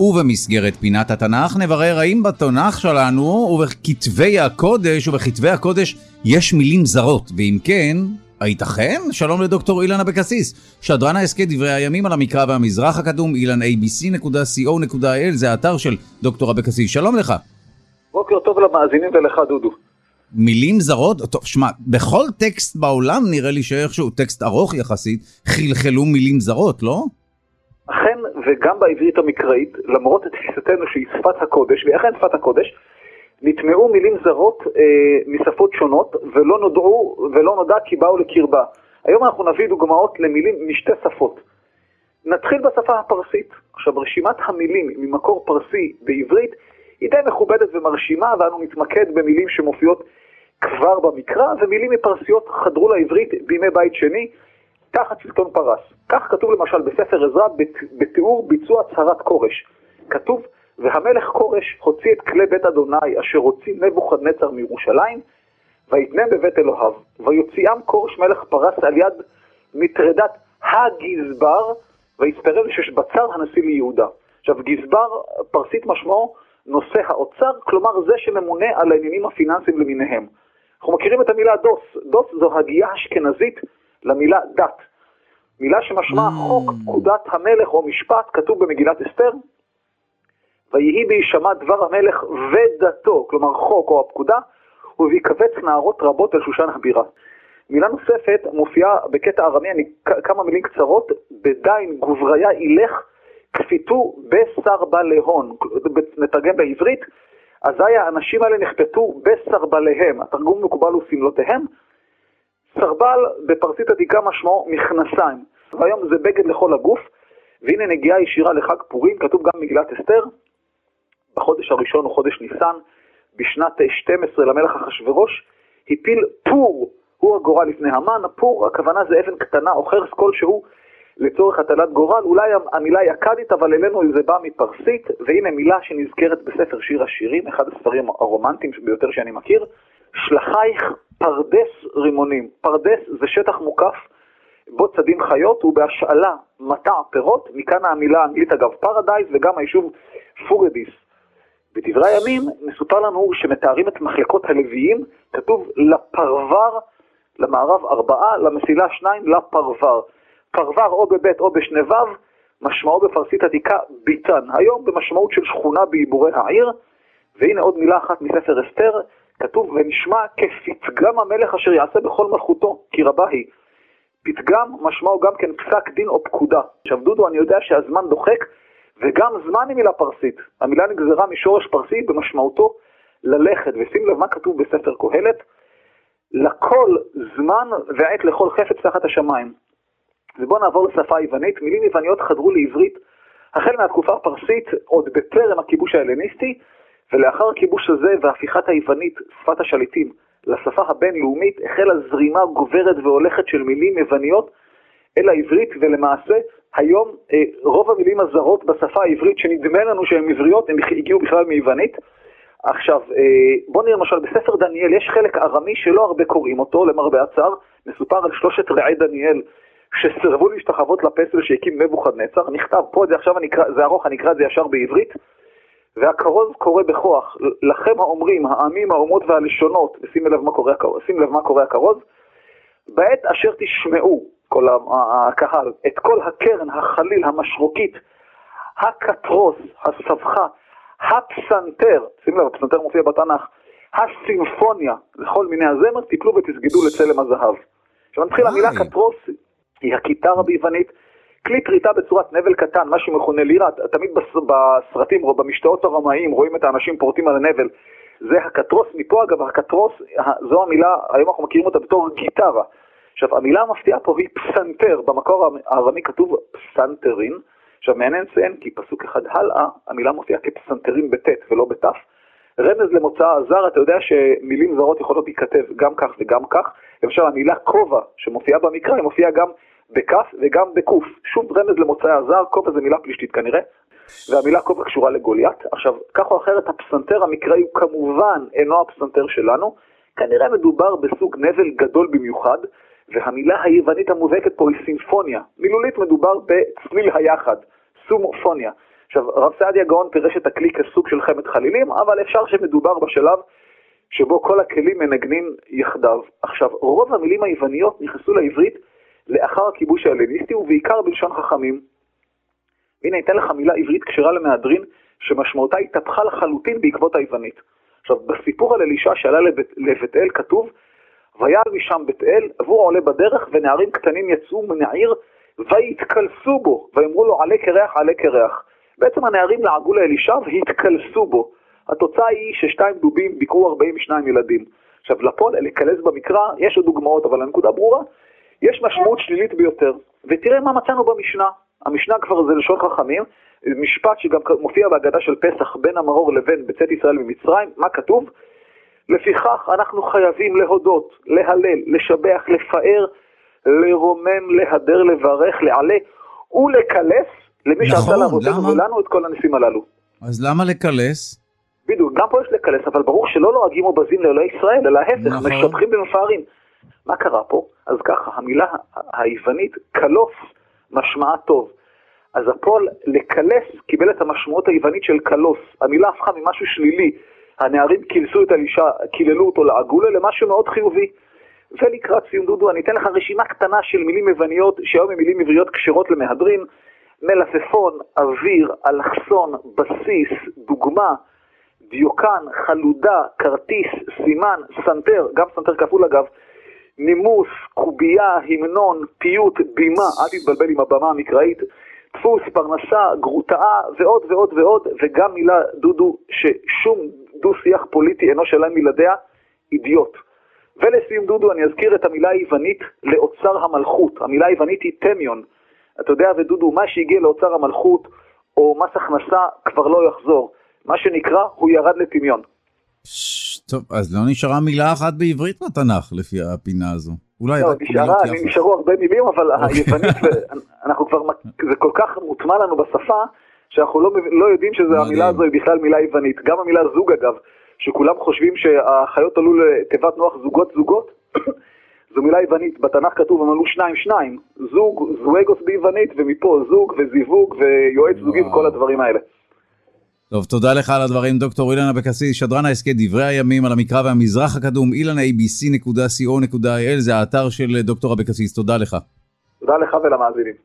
ובמסגרת פינת התנ"ך נברר האם בתנ"ך שלנו ובכתבי הקודש ובכתבי הקודש יש מילים זרות, ואם כן, הייתכן? שלום לדוקטור אילן אבקסיס, שדרן ההסכת דברי הימים על המקרא והמזרח הקדום, אילן abc.co.il, זה האתר של דוקטור אבקסיס, שלום לך. בוקר טוב למאזינים ולך דודו. מילים זרות? טוב, שמע, בכל טקסט בעולם נראה לי שאיכשהו טקסט ארוך יחסית, חלחלו מילים זרות, לא? אכן, וגם בעברית המקראית, למרות תפיסתנו שהיא שפת הקודש, והיא אכן שפת הקודש, נטמעו מילים זרות אה, משפות שונות, ולא נודעו, ולא נודע כי באו לקרבה. היום אנחנו נביא דוגמאות למילים משתי שפות. נתחיל בשפה הפרסית. עכשיו, רשימת המילים ממקור פרסי בעברית היא די מכובדת ומרשימה, ואנו נתמקד במילים שמופיעות כבר במקרא, ומילים מפרסיות חדרו לעברית בימי בית שני, תחת שלטון פרס. כך כתוב למשל בספר עזרא בתיאור ביצוע הצהרת כורש. כתוב, והמלך כורש הוציא את כלי בית אדוני אשר הוציא נבוכדנצר מירושלים, ויתנם בבית אלוהיו, ויוציאם כורש מלך פרס על יד מטרדת הגזבר, ויספרם בצר הנשיא ליהודה. עכשיו, גזבר, פרסית משמעו נושא האוצר, כלומר זה שממונה על העניינים הפיננסיים למיניהם. אנחנו מכירים את המילה דוס, דוס זו הגייה אשכנזית למילה דת. מילה שמשמע mm. חוק פקודת המלך או משפט, כתוב במגילת אסתר, ויהי בהישמע דבר המלך ודתו, כלומר חוק או הפקודה, וביקבץ נערות רבות על שושן הבירה. מילה נוספת מופיעה בקטע ארמי, אני, כמה מילים קצרות, בדין גובריה ילך כפיתו בסרבלהון, נתרגם בעברית, אזי האנשים האלה נכפתו בסרבליהם, התרגום מקובל הוא סמלותיהם. סרבל בפרסית עתיקה משמעו מכנסיים, והיום זה בגד לכל הגוף, והנה נגיעה ישירה לחג פורים, כתוב גם במגילת אסתר, בחודש הראשון הוא חודש ניסן, בשנת 12 למלך אחשורוש, הפיל פור, הוא הגורל לפני המן, הפור, הכוונה זה אבן קטנה או חרס כלשהו לצורך הטלת גורל, אולי המילה היא אכדית, אבל אלינו זה בא מפרסית, והנה מילה שנזכרת בספר שיר השירים, אחד הספרים הרומנטיים ביותר שאני מכיר, שלחייך פרדס רימונים. פרדס זה שטח מוקף בו צדים חיות ובהשאלה מטע פירות, מכאן המילה האנגלית אגב paradise וגם היישוב פורדיס. בדברי הימים מסופר לנו שמתארים את מחלקות הלוויים, כתוב לפרבר, למערב ארבעה, למסילה שניים, לפרבר. פרבר או ב-ב' או בשני ו', משמעו בפרסית עתיקה ביתן. היום במשמעות של שכונה בעיבורה של העיר, והנה עוד מילה אחת מספר אסתר, כתוב ונשמע כפתגם המלך אשר יעשה בכל מלכותו, כי רבה היא. פתגם משמעו גם כן פסק דין או פקודה. עכשיו דודו, אני יודע שהזמן דוחק, וגם זמן היא מילה פרסית. המילה נגזרה משורש פרסי במשמעותו ללכת, ושים לב מה כתוב בספר קהלת, לכל זמן ועת לכל חפץ תחת השמיים. ובואו נעבור לשפה היוונית. מילים יווניות חדרו לעברית החל מהתקופה הפרסית, עוד בטרם הכיבוש ההלניסטי, ולאחר הכיבוש הזה והפיכת היוונית, שפת השליטים, לשפה הבינלאומית, החלה זרימה גוברת והולכת של מילים יווניות אל העברית, ולמעשה היום אה, רוב המילים הזרות בשפה העברית שנדמה לנו שהן עבריות, הן הגיעו בכלל מיוונית. עכשיו, אה, בואו נראה למשל, בספר דניאל יש חלק ארמי שלא הרבה קוראים אותו, למרבה הצער, מסופר על שלושת רעי דניאל שסירבו להשתחוות לפסל שהקים נבוכדנצר, נכתב פה, זה עכשיו אני אקרא, זה ארוך, אני אקרא את זה ישר בעברית, והכרוז קורא בכוח, לכם האומרים, העמים, האומות והלשונות, ושים לב מה קורה, לב מה קורה הכרוז, בעת אשר תשמעו, כל הקהל, את כל הקרן, החליל, המשרוקית, הקטרוס, הסבכה, הפסנתר, שים לב, הפסנתר מופיע בתנ"ך, הסימפוניה, לכל מיני הזמר, תיפלו ותסגדו לצלם הזהב. עכשיו נתחיל המילה קטרוס, היא הקיטרה ביוונית, כלי פריטה בצורת נבל קטן, מה שמכונה לירה, תמיד בסרטים או במשתאות הרמאיים רואים את האנשים פורטים על הנבל, זה הקטרוס, מפה אגב הקטרוס, זו המילה, היום אנחנו מכירים אותה בתור גיטרה. עכשיו המילה המפתיעה פה היא פסנתר, במקור הארמי כתוב פסנתרין, עכשיו מעניין לציין כי פסוק אחד הלאה, המילה מופיעה כפסנתרים בטית ולא בתף. רמז למוצא הזר, אתה יודע שמילים זרות יכולות להיכתב גם כך וגם כך. למשל המילה כובע שמופיעה במקרא, היא מופיעה גם בכף וגם בקוף. שום רמז למוצא הזר, כובע זה מילה פלישתית כנראה, והמילה כובע קשורה לגוליית. עכשיו, כך או אחרת, הפסנתר המקראי הוא כמובן אינו הפסנתר שלנו, כנראה מדובר בסוג נבל גדול במיוחד, והמילה היוונית המובהקת פה היא סימפוניה. מילולית מדובר בצליל היחד, סומופוניה. עכשיו, רב סעדיה גאון פירש את הכלי כסוג של חמת חלילים, אבל אפשר שמדובר בשלב שבו כל הכלים מנגנים יחדיו. עכשיו, רוב המילים היווניות נכנסו לעברית לאחר הכיבוש ההלניסטי, ובעיקר בלשון חכמים. הנה, אתן לך מילה עברית כשרה למהדרין, שמשמעותה התהפכה לחלוטין בעקבות היוונית. עכשיו, בסיפור על אלישע שעלה לבית, לבית אל כתוב, ויעל משם בית אל, עבור עולה בדרך, ונערים קטנים יצאו מן העיר, ויתקלסו בו, ואמרו לו עלה קרח, עלה קרח. בעצם הנערים לעגו לאלישע והתקלסו בו. התוצאה היא ששתיים דובים ביקרו 42 ילדים. עכשיו, לפועל, לקלס במקרא, יש עוד דוגמאות, אבל הנקודה ברורה, יש משמעות שלילית ביותר. ותראה מה מצאנו במשנה. המשנה כבר זה לשון חכמים, משפט שגם מופיע בהגדה של פסח בין המרור לבין בצאת ישראל ממצרים, מה כתוב? לפיכך אנחנו חייבים להודות, להלל, לשבח, לפאר, לרומם, להדר, לברך, לעלה ולקלס למי נכון, שעשה לאבותינו ולנו את כל הניסים הללו. אז למה לקלס? בדיוק, גם פה יש לקלס, אבל ברור שלא לועגים או בזים לאלוהי ישראל, אלא ההפך, נכון. משבחים ומפארים. מה קרה פה? אז ככה, המילה היוונית קלוס משמעה טוב. אז הפועל לקלס קיבל את המשמעות היוונית של קלוס. המילה הפכה ממשהו שלילי. הנערים קילסו את אלישע, קיללו אותו לעגולה למשהו מאוד חיובי. ולקראת סיום דודו אני אתן לך רשימה קטנה של מילים יווניות שהיום הן מילים עבריות כשרות למהדרין. מלפפון, אוויר, אלכסון, בסיס, דוגמה, דיוקן, חלודה, כרטיס, סימן, סנטר, גם סנטר כפול אגב, נימוס, קובייה, המנון, פיוט, בימה, אל תתבלבל עם הבמה המקראית, דפוס, פרנסה, גרוטאה ועוד ועוד ועוד, וגם מילה, דודו, ששום דו-שיח פוליטי אינו שלם מלעדיה, אידיוט. ולסיום דודו אני אזכיר את המילה היוונית לאוצר המלכות. המילה היוונית היא טמיון. אתה יודע, ודודו, מה שהגיע לאוצר המלכות או מס הכנסה כבר לא יחזור. מה שנקרא, הוא ירד לטמיון. טוב, אז לא נשארה מילה אחת בעברית בתנ"ך לפי הפינה הזו. אולי לא, נשארה, נשארו הרבה מילים, אבל אוקיי. היוונית, אנחנו כבר, זה כל כך מוטמע לנו בשפה, שאנחנו לא, לא יודעים שהמילה הזו היא בכלל מילה יוונית. גם המילה זוג אגב, שכולם חושבים שהחיות עלו לתיבת נוח זוגות זוגות, זו מילה יוונית, בתנ"ך כתוב הם עלו שניים שניים, זוג, זואגוס ביוונית, ומפה זוג וזיווג ויועץ זוגי וכל הדברים האלה. טוב, תודה לך על הדברים, דוקטור אילן אבקסיס, שדרן ההסכת דברי הימים על המקרא והמזרח הקדום, אילנabc.co.il, זה האתר של דוקטור אבקסיס, תודה לך. תודה לך ולמאזינים.